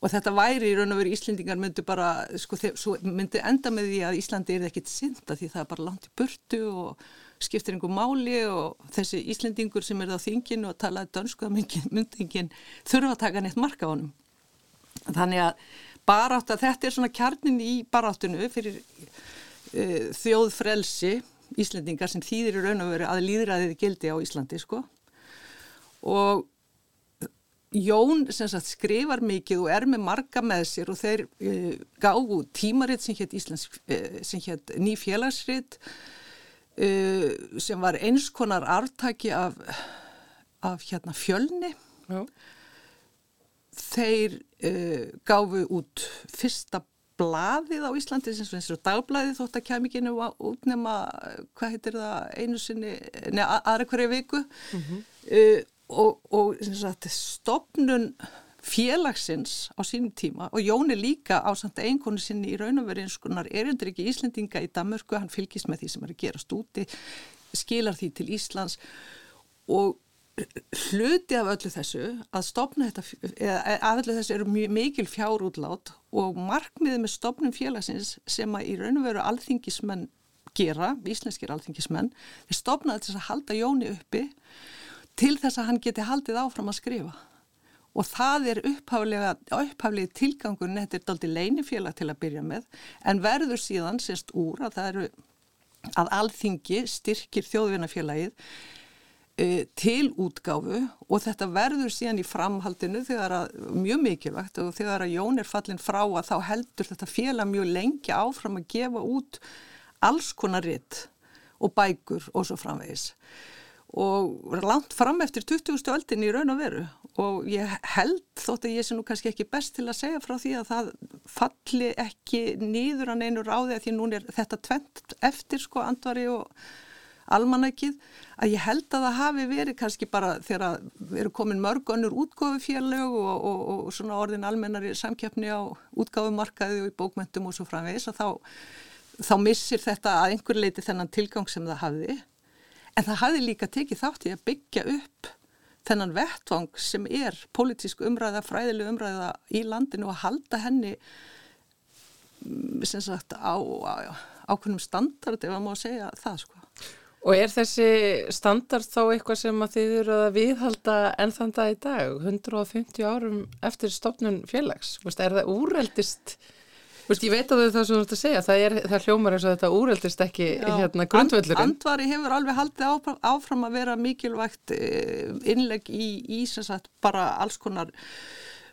og þetta væri í raun og veru Íslendingar myndi bara, sko, myndi enda með því að Íslandi er ekkit synda því það er bara langt í burtu og skiptir einhver máli og þessi Íslendingur sem er á þinginu og talaði dönsku að myndi enginn þurfa að taka neitt marka á honum. Þannig að barátt að þetta er svona kjarnin í baráttinu fyrir uh, þjóðfrelsi Íslendingar sem þýðir í raun og veru að líðræðið gildi á Íslandi sko og Jón sagt, skrifar mikið og er með marga með sér og þeir uh, gáðu tímaritt sem hétt Íslands, uh, ný félagsritt uh, sem var eins konar artaki af, af hérna fjölni. Já. Þeir gáðu út fyrsta blaðið á Íslandi sem eins og dagblaðið þótt að kemikinu út nema, hvað heitir það, einu sinni, neða aðra hverju viku. Mm -hmm og, og sagt, stopnun félagsins á sínum tíma og Jón er líka á samt einkonu sinni í raun og verið eins konar erindur ekki Íslendinga í Damörku, hann fylgist með því sem er að gerast úti, skilar því til Íslands. Og hluti af öllu þessu að stopna þetta, eða af öllu þessu eru mjög mikil fjárútlát og markmiðið með stopnum félagsins sem að í raun og veru alþingismenn gera, íslenskir alþingismenn, þeir stopnaði til að halda Jóni uppi til þess að hann geti haldið áfram að skrifa. Og það er upphaflega tilgangun þetta er daldi leinifélag til að byrja með en verður síðan sérst úr að það eru að alþingi styrkir þjóðvinnafélagið uh, til útgáfu og þetta verður síðan í framhaldinu þegar að, mjög mikilvægt og þegar að Jón er fallin frá að þá heldur þetta félag mjög lengi áfram að gefa út alls konar ritt og bækur og svo framvegis og langt fram eftir 20. öldin í raun og veru og ég held þótt að ég sé nú kannski ekki best til að segja frá því að það falli ekki nýður að neinu ráði að því nú er þetta tvent eftir sko andvari og almanækið að ég held að það hafi verið kannski bara þegar erum komin mörg önnur útgáfufélög og, og, og svona orðin almennari samkjöfni á útgáfumarkaði og í bókmentum og svo framvegis að þá, þá missir þetta að einhver leiti þennan tilgang sem það hafiði En það hafi líka tekið þátt í að byggja upp þennan vettvang sem er politísk umræða, fræðileg umræða í landinu og halda henni mm, sem sagt á ákveðnum standard ef maður má segja það sko. Og er þessi standard þá eitthvað sem að þið eru að viðhalda enn þann dag í dag, 150 árum eftir stopnun félags? Er það úreldist Vist, ég veit að það er það sem þú ert að segja, það, er, það hljómar eins og þetta úreldist ekki hérna grundvöldurinn. And, andvari hefur alveg haldið áfram að vera mikilvægt eh, innlegg í, í sagt, bara alls konar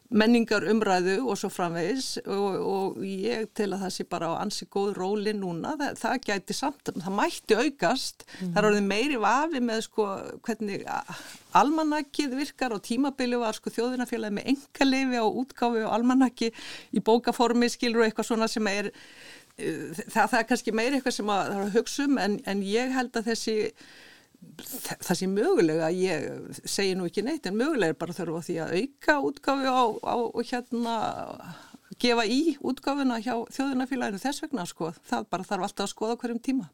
menningar umræðu og svo framvegis og, og ég til að það sé bara á ansi góð róli núna, það, það gæti samt, það mætti aukast, mm. það er orðið meiri vafi með sko hvernig almanakið virkar og tímabili var sko þjóðinafélagi með engaleifi á útgáfi og almanaki í bókaformi skilur og eitthvað svona sem er, eh, það, það er kannski meiri eitthvað sem að, að hugsa um en, en ég held að þessi það sé mögulega, ég segi nú ekki neitt en mögulega er bara þurfa því að auka útgáfi á, á hérna gefa í útgáfina hjá þjóðunafélaginu þess vegna sko, það bara þarf alltaf að skoða hverjum tíma.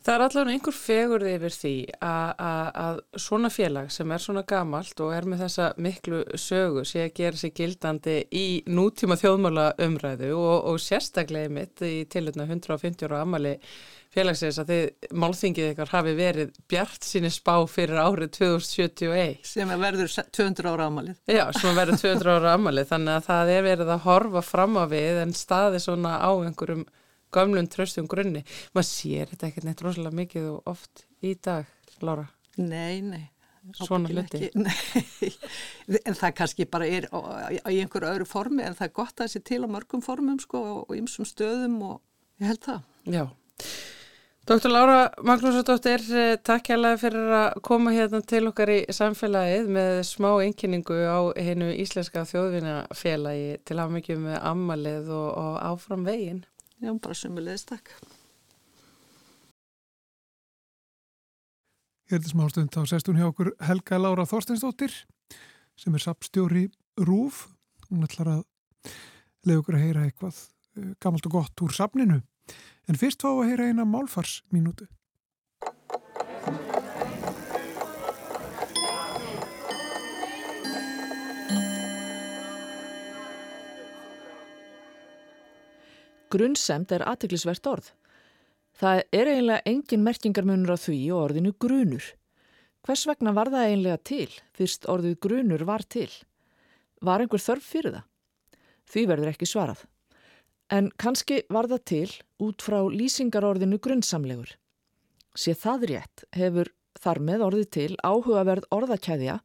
Það er allavega einhver fegurði yfir því að svona félag sem er svona gamalt og er með þessa miklu sögu sé að gera sig gildandi í nútíma þjóðmála umræðu og, og sérstaklega mitt í tilutna 150 ára amali félagsins að þið málþingið ykkar hafi verið bjart síni spá fyrir árið 2071. Sem verður 200 ára amalið. Já, sem verður 200 ára amalið, þannig að það er verið að horfa fram á við en staði svona á einhverjum gamlum tröstum grunni. Man sér þetta ekkert neitt rosalega mikið og oft í dag, Lára? Nei, nei. Svona hluti? En það kannski bara er í einhverju öðru formi en það er gott að það sé til á mörgum formum sko og ymsum stöðum og ég held það. Já. Dr. Laura Magnúsardóttir, eh, takk hjálpa fyrir að koma hérna til okkar í samfélagið með smá einkinningu á hennu Íslenska þjóðvinafélagi til að mikið með ammalið og, og áfram veginn. Já, bara sumulegist takk. Er þetta smástund á sestun hjá okkur Helga Lára Þorsteinsdóttir sem er sapstjóri Rúf. Hún ætlar að leiða okkur að heyra eitthvað uh, gammalt og gott úr sapninu. En fyrst fá að heyra eina málfarsminútu. Grunnsemt er aðteglisvert orð. Það er eiginlega engin merkingarmunur á því og orðinu grunur. Hvers vegna var það eiginlega til fyrst orðið grunur var til? Var einhver þörf fyrir það? Því verður ekki svarað. En kannski var það til út frá lýsingarorðinu grunnsamlegur. Sér það rétt hefur þar með orðið til áhugaverð orðakæðja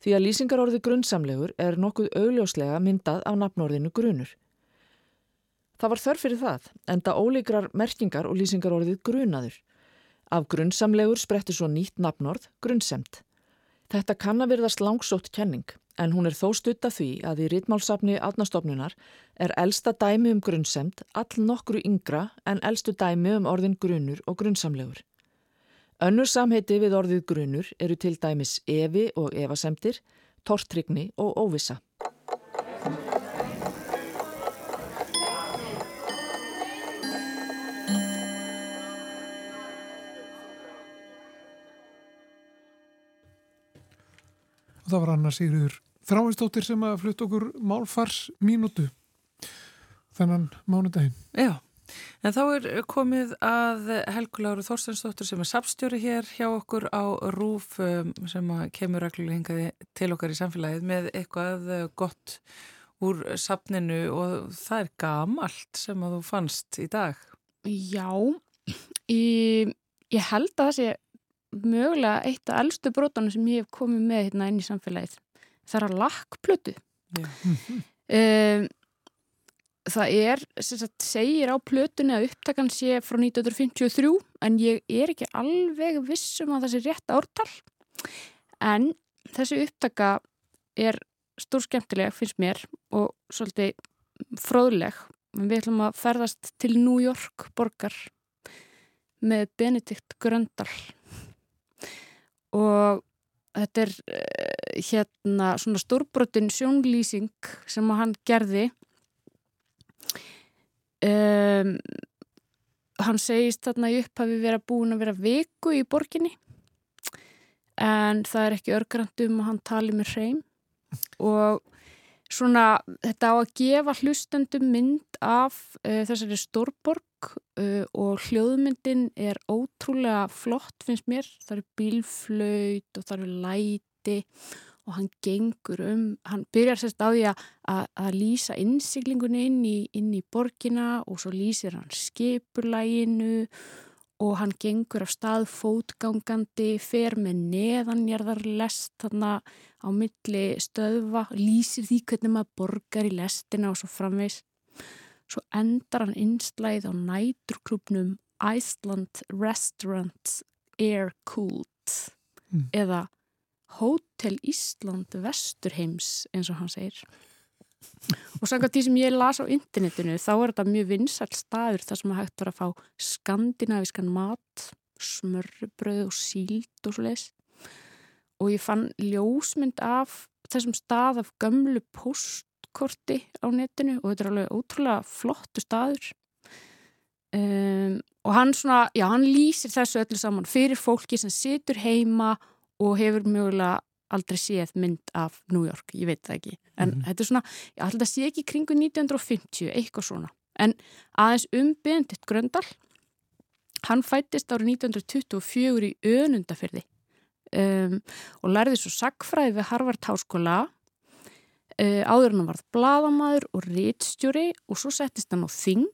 því að lýsingarorði grunnsamlegur er nokkuð augljóslega myndað á nafnorðinu grunur. Það var þörf fyrir það, enda ólíkrar merkingar og lýsingarorðið grunaður. Af grunnsamlegur sprettur svo nýtt nafnorð, grunnsemt. Þetta kann að verðast langsótt kenning, en hún er þó stutta því að í rítmálsafni aðnastofnunar er elsta dæmi um grunnsemt all nokkru yngra en elstu dæmi um orðin grunur og grunnsamlegur. Önnur samheiti við orðið grunur eru til dæmis evi og evasemtir, tortrygni og óvisa. Og það var Anna Sigriður Þráinsdóttir sem að flutt okkur málfars mínútu þennan mánudaginn. Já, en þá er komið að Helguláru Þorstensdóttir sem er sapstjóri hér hjá okkur á Rúf um, sem kemur reglulega hingaði til okkar í samfélagið með eitthvað gott úr sapninu og það er gamalt sem að þú fannst í dag. Já, í, ég held að það sé mögulega eitt af eldstu brotunum sem ég hef komið með hérna inn í samfélagið. Það er að lakkplötu. um, það er, sem sagt, segir á plötunni að upptakan sé frá 1953 en ég er ekki alveg vissum að það sé rétt ártal. En þessi upptaka er stór skemmtileg, finnst mér, og svolítið fróðleg. Við ætlum að ferðast til New York borgar með Benedikt Gröndal og þetta er uh, hérna svona stórbrotin sjónlýsing sem hann gerði. Um, hann segist þarna í upphafi vera búin að vera viku í borginni en það er ekki örgrandum að hann tali með hreim. Og svona þetta á að gefa hlustendum mynd af uh, þessari stórborg uh, og hljóðmyndin er ótrúlega flott finnst mér, það eru bílflöyt og það eru læti og hann gengur um, hann byrjar sérst á því að, lýsa innsiglingunni inn í, inn í borgina og svo lýsir hann skipurlæginu og hann gengur af stað fótgangandi, fer með neðanjarðar lest þarna á milli stöðva, lýsir því hvernig maður borgar í lestina og svo framvegs. Svo endar hann einslæð á næturklubnum Iceland Restaurant Air Cooled mm. eða Hotel Ísland Vesturheims eins og hann segir. Og samkvæmt því sem ég las á internetinu þá er þetta mjög vinsall staður þar sem að hægt var að fá skandinaviskan mat, smörbröð og síld og svo leiðis. Og ég fann ljósmynd af þessum stað af gömlu postkorti á netinu og þetta er alveg ótrúlega flottu staður. Um, og hann svona, já hann lýsir þessu öllu saman fyrir fólki sem situr heima og hefur mögulega aldrei séð mynd af New York, ég veit það ekki en mm -hmm. þetta er svona, ég held að sé ekki kringu 1950, eitthvað svona en aðeins um Benedikt Gröndal hann fættist árið 1924 í önundafyrði um, og lærði svo sagfræði við Harvard Háskóla áður hann varð bladamæður og réttstjóri og svo settist hann á Þing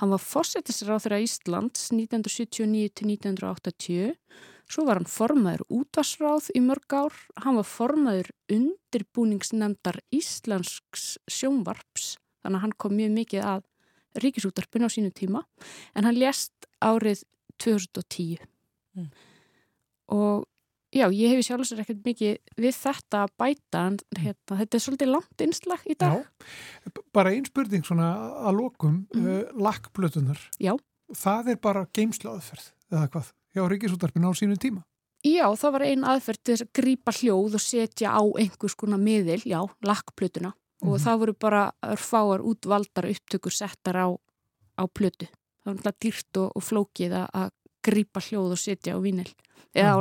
hann var fósettisra á þeirra Íslands 1979 til 1980 Svo var hann formaður útvarsráð í mörg ár, hann var formaður undirbúningsnemndar Íslandsks sjónvarps, þannig að hann kom mjög mikið að ríkisútarpun á sínu tíma, en hann lést árið 2010. Mm. Og já, ég hefi sjálfsögur ekkert mikið við þetta að bæta, en hérna, þetta er svolítið langt einslag í dag. Já, bara einn spurning svona að lokum, mm. uh, lakkblötunar. Já. Það er bara geimslaðferð, eða hvað? hjá Ríkisútarpinu á sínum tíma. Já, það var ein aðferð til að grípa hljóð og setja á einhvers konar miðil, já, lakkplötuna og það voru bara örfáar útvaldar upptökur settar á, á plötu. Það var náttúrulega dýrt og, og flókið að- grípa hljóð og setja á vínil eða á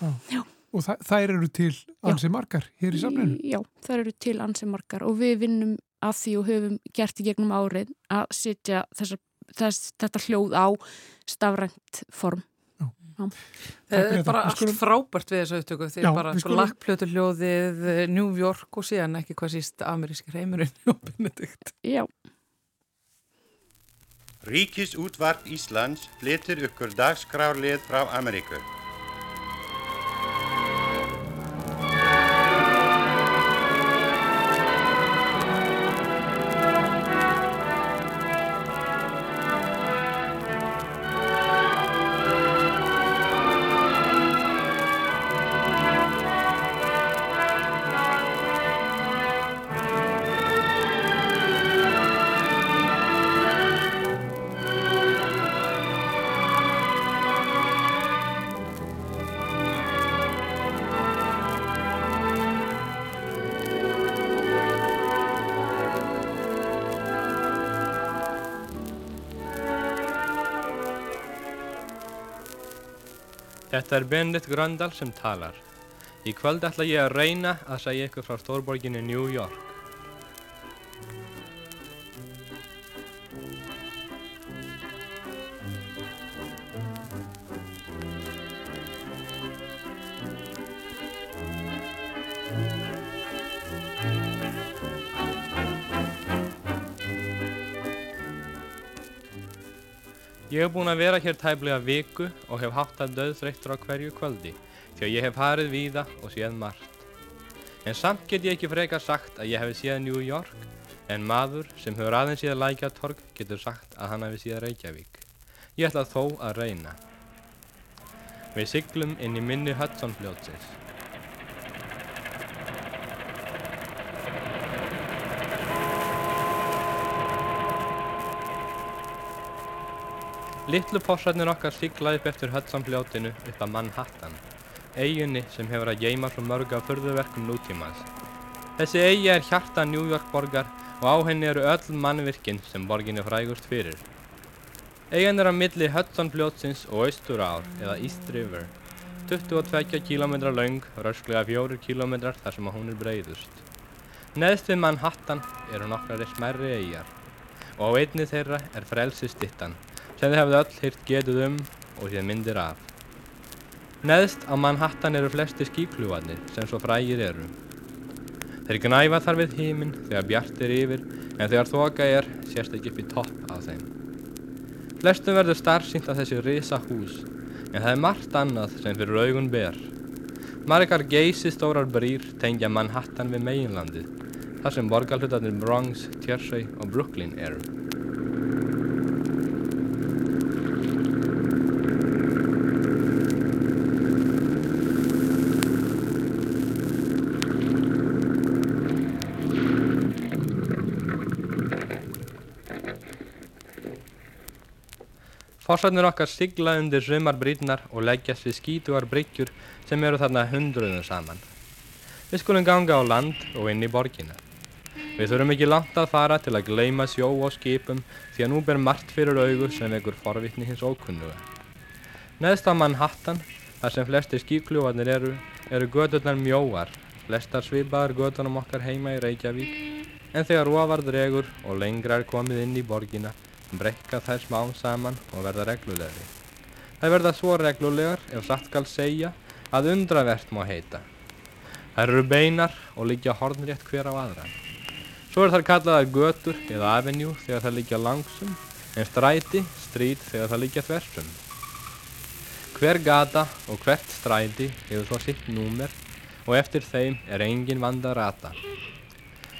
lakkplötu. Og þa þær eru til ansi margar hér í samlinu. Já, það eru til ansi margar og við vinnum að því og höfum gert í gegnum árið að setja þessa, þess, þetta hljóð á stafrænt form. Það er bara allt frábært við þessu upptöku því Já, bara sko, lakkplötu hljóðið New York og síðan ekki hvað síst ameríski heimurinn og Benedikt. Já, Ríkisútvarp Íslands flytur ykkur dagskrárlið frá Ameríku. Þetta er Benedikt Gröndal sem talar. Í kvöld ætla ég að reyna að segja ykkur frá stórborginni New York. Ég hef búin að vera hér tæplega viku og hef haft að döðþreyttur á hverju kvöldi því að ég hef farið víða og séð margt. En samt get ég ekki frekar sagt að ég hef séð New York en maður sem hefur aðeins séð Lækjatorg getur sagt að hann hefði séð Reykjavík. Ég ætla þó að reyna. Við siglum inn í minni Hudson fljótsins. Littlu fossarnir okkar siglaði upp eftir Hudson-fljótinu upp að Manhattan, eiginni sem hefur að geima svo mörg af furðuverkum nútímans. Þessi eigi er hjarta New York borgar og á henni eru öll mannvirkin sem borgin er frægust fyrir. Eigin er að milli Hudson-fljótsins og Austurár eða East River, 22 km laung, rösklega 4 km þar sem að hún er breyðust. Neðst við Manhattan eru nokkrar smærri eigjar og á einni þeirra er frelsistittan þið hefðu öll hýrt getið um og séð myndir af. Neðst á Manhattan eru flesti skíkljúvarnir sem svo frægir eru. Þeir gnæfa þar við híminn þegar bjart er yfir en þegar þoka er sérst ekki upp í topp á þeim. Flestum verður starfsýnt af þessi risa hús en það er margt annað sem fyrir augun ber. Margar geysi stórar brýr tengja Manhattan við meginlandið þar sem borgarhlutarnir Bronx, Jersey og Brooklyn eru. Fossarnir okkar sigla undir sumarbrýtnar og leggjast við skítugar bryggjur sem eru þarna hundruðum saman. Við skulum ganga á land og inn í borgina. Við þurfum ekki langt að fara til að gleyma sjó og skipum því að nú ber margt fyrir augu sem vekur forvitni hins ókunnuga. Neðst á Manhattan, þar sem flesti skíkljúarnir eru, eru gödurnar mjóar, flestar svipaðar gödunum okkar heima í Reykjavík, en þegar ofar dregur og lengra er komið inn í borgina, brekka þær smá saman og verða reglulegri. Það verða svo reglulegar ef satt skal segja að undravert má heita. Þær eru beinar og liggja hornrétt hver á aðra. Svo er þær kallaðar götur eða avenue þegar þær liggja langsum, en stræti, strít þegar þær liggja þversum. Hver gata og hvert stræti hefur svo sitt númer og eftir þeim er engin vanda rata.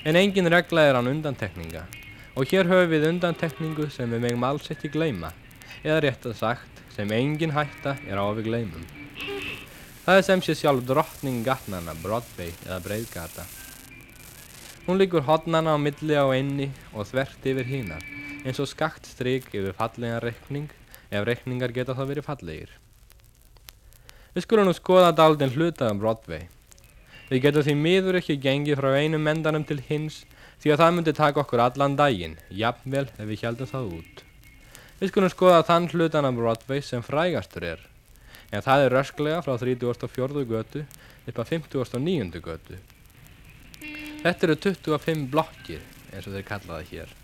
En engin regla er án undantekninga og hér höfum við undantekningu sem við megum alls ekki gleyma, eða rétt að sagt sem engin hætta er á að við gleymum. Það er sem sé sjálf drottning gatnana, Broadway eða Breiðgata. Hún liggur hodnana á milli á einni og þvert yfir hínar, eins og skakt stryk yfir fallega reikning ef reikningar geta þá verið fallegir. Við skulum nú skoða daldinn hlutað um Broadway. Við getum því miður ekki gengið frá einum mendanum til hins því að það myndi taka okkur allan daginn, jafnvel ef við heldum það út. Við skulum skoða þann hlutan af Broadway sem frægastur er, en það er rösklega frá 34. götu upp að 59. götu. Þetta eru 25 blokkir, eins og þeir kallaði hér.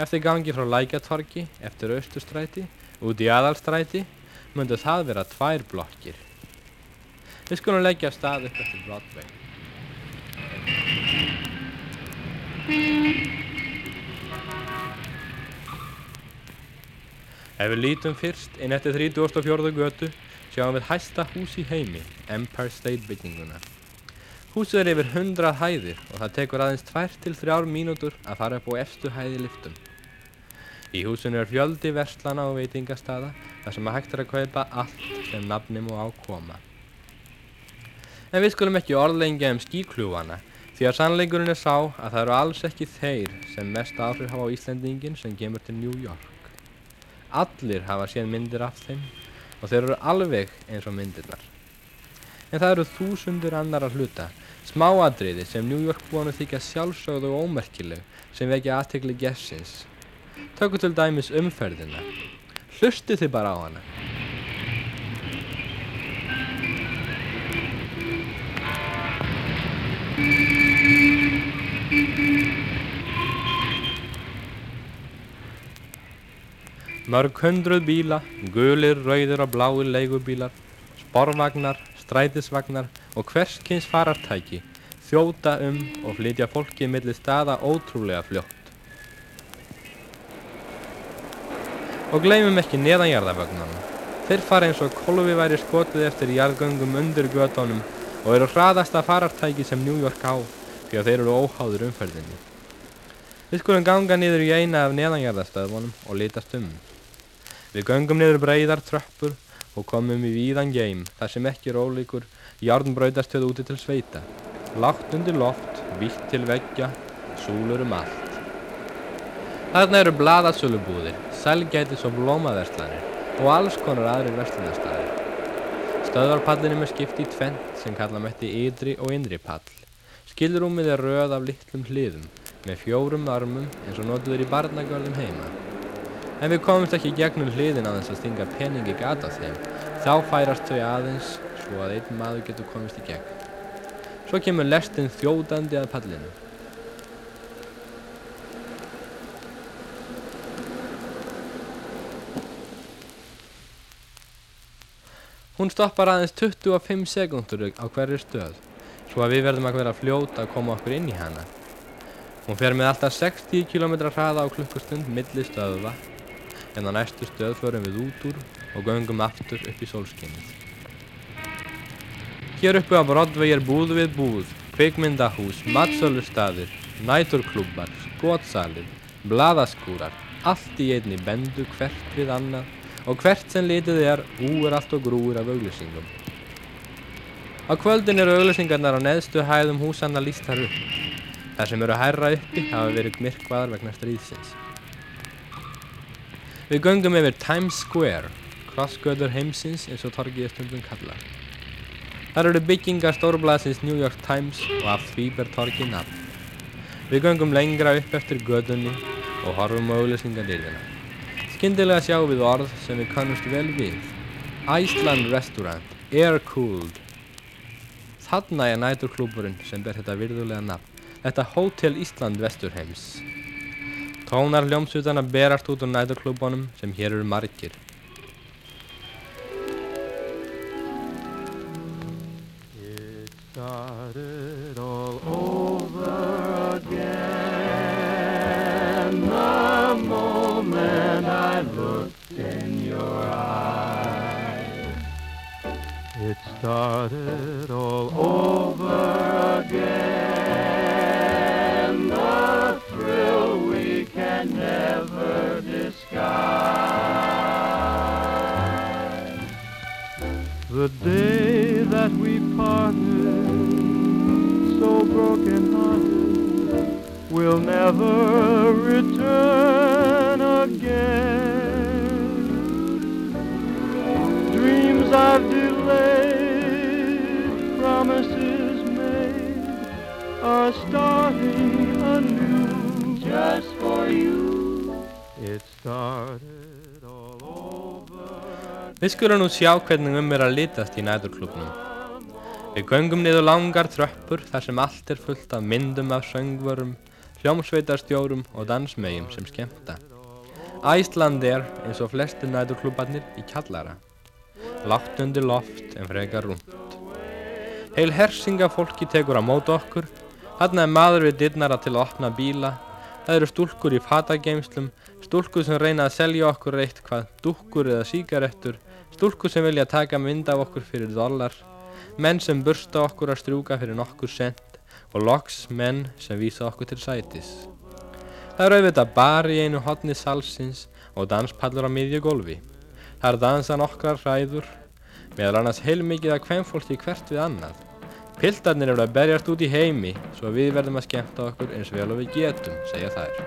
Eftir gangi frá Lækjatorki, eftir Östustræti, út í Aðalstræti, myndu það vera tvær blokkir. Við skulum leggja stað upp eftir Broadway. Ef við lítum fyrst inn eftir 34. götu sjáum við hæsta hús í heimi, Empire State bygginguna. Húsið er yfir 100 hæðir og það tekur aðeins 2-3 mínútur að fara upp á efstu hæði liftum. Í húsinu er fjöldi verslana og veitingastada þar sem að hægt er að kaupa allt sem nafnum og ákoma. En við skulum ekki orðlengja um skíkljúfana því að sannleikurinn er sá að það eru alls ekki þeir sem mest áhrif hafa á Íslandingin sem gemur til New York. Allir hafa séð myndir af þeim og þeir eru alveg eins og myndirnar. En það eru þúsundur annar að hluta, smáadriði sem New York búinu þykja sjálfsögð og ómerkileg sem vekja aðtegli gessins. Tökum til dæmis umferðina. Hlustu þið bara á hana. Mörg hundruð bíla, gulir, rauðir og bláir leigubílar, sporvagnar, strætisvagnar og hverskins farartæki þjóta um og flytja fólki millir staða ótrúlega fljótt. Og gleymum ekki neðanjarðavögnunum. Þeir fara eins og kolvi væri skotið eftir jarðgöngum undir gödónum og eru hraðasta farartæki sem New York á því að þeir eru óháður umferðinni. Við skulum ganga niður í eina af neðanjarðastöðunum og litast um. Við göngum niður breyðar tröppur og komum í víðan geim þar sem ekki er ólíkur járnbrautastöð úti til sveita. Lágt undir loft, vitt til veggja, súlur um allt. Þarna eru bladasölubúðir, selgætis og blómaverslanir og alls konar aðrir verslunarstaðir. Stöðvarpallinum er skipt í tvent sem kalla mætti ytri og innri pall. Skilrúmið er röð af litlum hliðum með fjórum armum eins og notuður í barnagörðum heima. En við komumst ekki gegnum hliðin aðeins að stinga peningi gata þeim. Þá færast þau aðeins svo að einn maður getur komist í gegn. Svo kemur lestin þjóðandi að pallinu. Hún stoppar aðeins 25 sekundur á hverju stöð, svo að við verðum að vera fljóta að koma okkur inn í hana. Hún fer með alltaf 60 km hraða á klukkustund milli stöðva, en á næstu stöð förum við út úr og göngum aftur upp í sólskinnið. Hér uppi á Broadway er búð við búð, kvikmyndahús, matsölustaðir, næturklubbar, skotsalir, bladaskúrar, allt í einni bendu hvert við annað og hvert sem litið er úr allt og grúur af auglýsingum. Á kvöldin eru auglýsingarnar á neðstu hæðum húsanna lístar upp. Þar sem eru hærra uppi hafa verið myrkvaðar vegna stríðsins. Við göngum yfir Times Square, krossgöður heimsins eins og torgið stundum kallað. Þar eru byggingar stórblæsins New York Times og af því ber torgið nafn. Við göngum lengra upp eftir gödunni og horfum á auglýsingarnirðina. Skyndilega sjáum við orð sem við kannumst vel við. Iceland Restaurant, Air Cooled. Þarna er næturklúburinn sem ber þetta virðulega nafn. Þetta Hotel Ísland Vesturheims. Tónar hljómsutana berast út úr næturklúbunum sem hér eru margir. It started all over again the moment I looked in your eyes. It started all over again the day that we parted, so broken hearted, will never return again. Dreams I've delayed, promises made, are starting. Við skulum nú sjá hvernig um er að litast í næturklubnum. Við göngum niður langar tröppur þar sem allt er fullt af myndum af söngvörum, hljómsveitarstjórum og dansmögjum sem skemmta. Æsland er, eins og flesti næturklubarnir, í kjallara. Látt undir loft en frekar rúmt. Heil hersinga fólki tekur á mót okkur. Þarna er maður við dyrnara til að opna bíla. Það eru stúlkur í fatageimslum, stúlkur sem reyna að selja okkur eitt hvað, dúkkur eða síkarettur, stúlkur sem vilja taka mynd af okkur fyrir dollar, menn sem bursta okkur að strjúka fyrir nokkur sent og loks menn sem vísa okkur til sætis. Það eru auðvitað bar í einu hotni salsins og danspallur á miðju gólfi. Þar dansa nokkrar hræður, meðal annars heilmikið að hvem hvert við annað. Piltarnir eru að berjast út í heimi, svo við verðum að skemmta okkur eins vel og við getum, segja þær.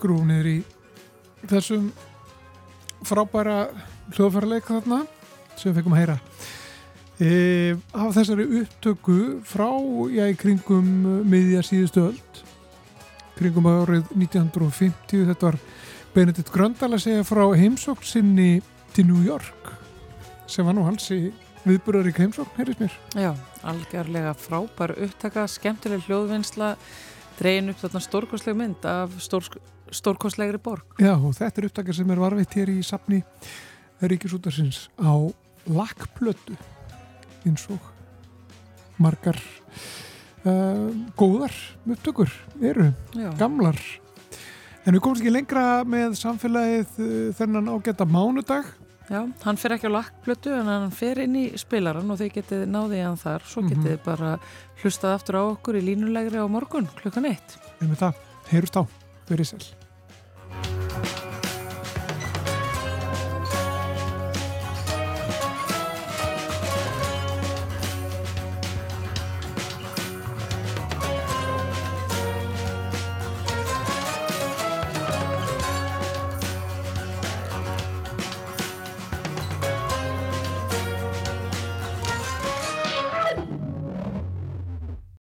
skrúf niður í þessum frábæra hljóðfæraleik þarna sem við fekkum að heyra. E, af þessari upptöku frá, í kringum miðja síðustu öld kringum árið 1950 þetta var Benedikt Gröndal að segja frá heimsókn sinni til New York sem var nú halsi viðburðarík heimsókn, heyrðis mér. Já, algjörlega frábær upptaka, skemmtileg hljóðvinnsla dregin upp þarna stórkostleg mynd af stór, stórkostlegri borg. Já, og þetta er upptakar sem er varveitt hér í safni Ríkisútarsins á lakkplötu eins og margar uh, góðar upptökur eru, Já. gamlar. En við komumst ekki lengra með samfélagið uh, þennan ágæta mánudag. Já, hann fer ekki á lakkplötu en hann fer inn í spilaran og þið getið náðið hann þar, svo getið bara hlustað aftur á okkur í línulegri á morgun klukkan eitt. en með það, heyrust á, verið sæl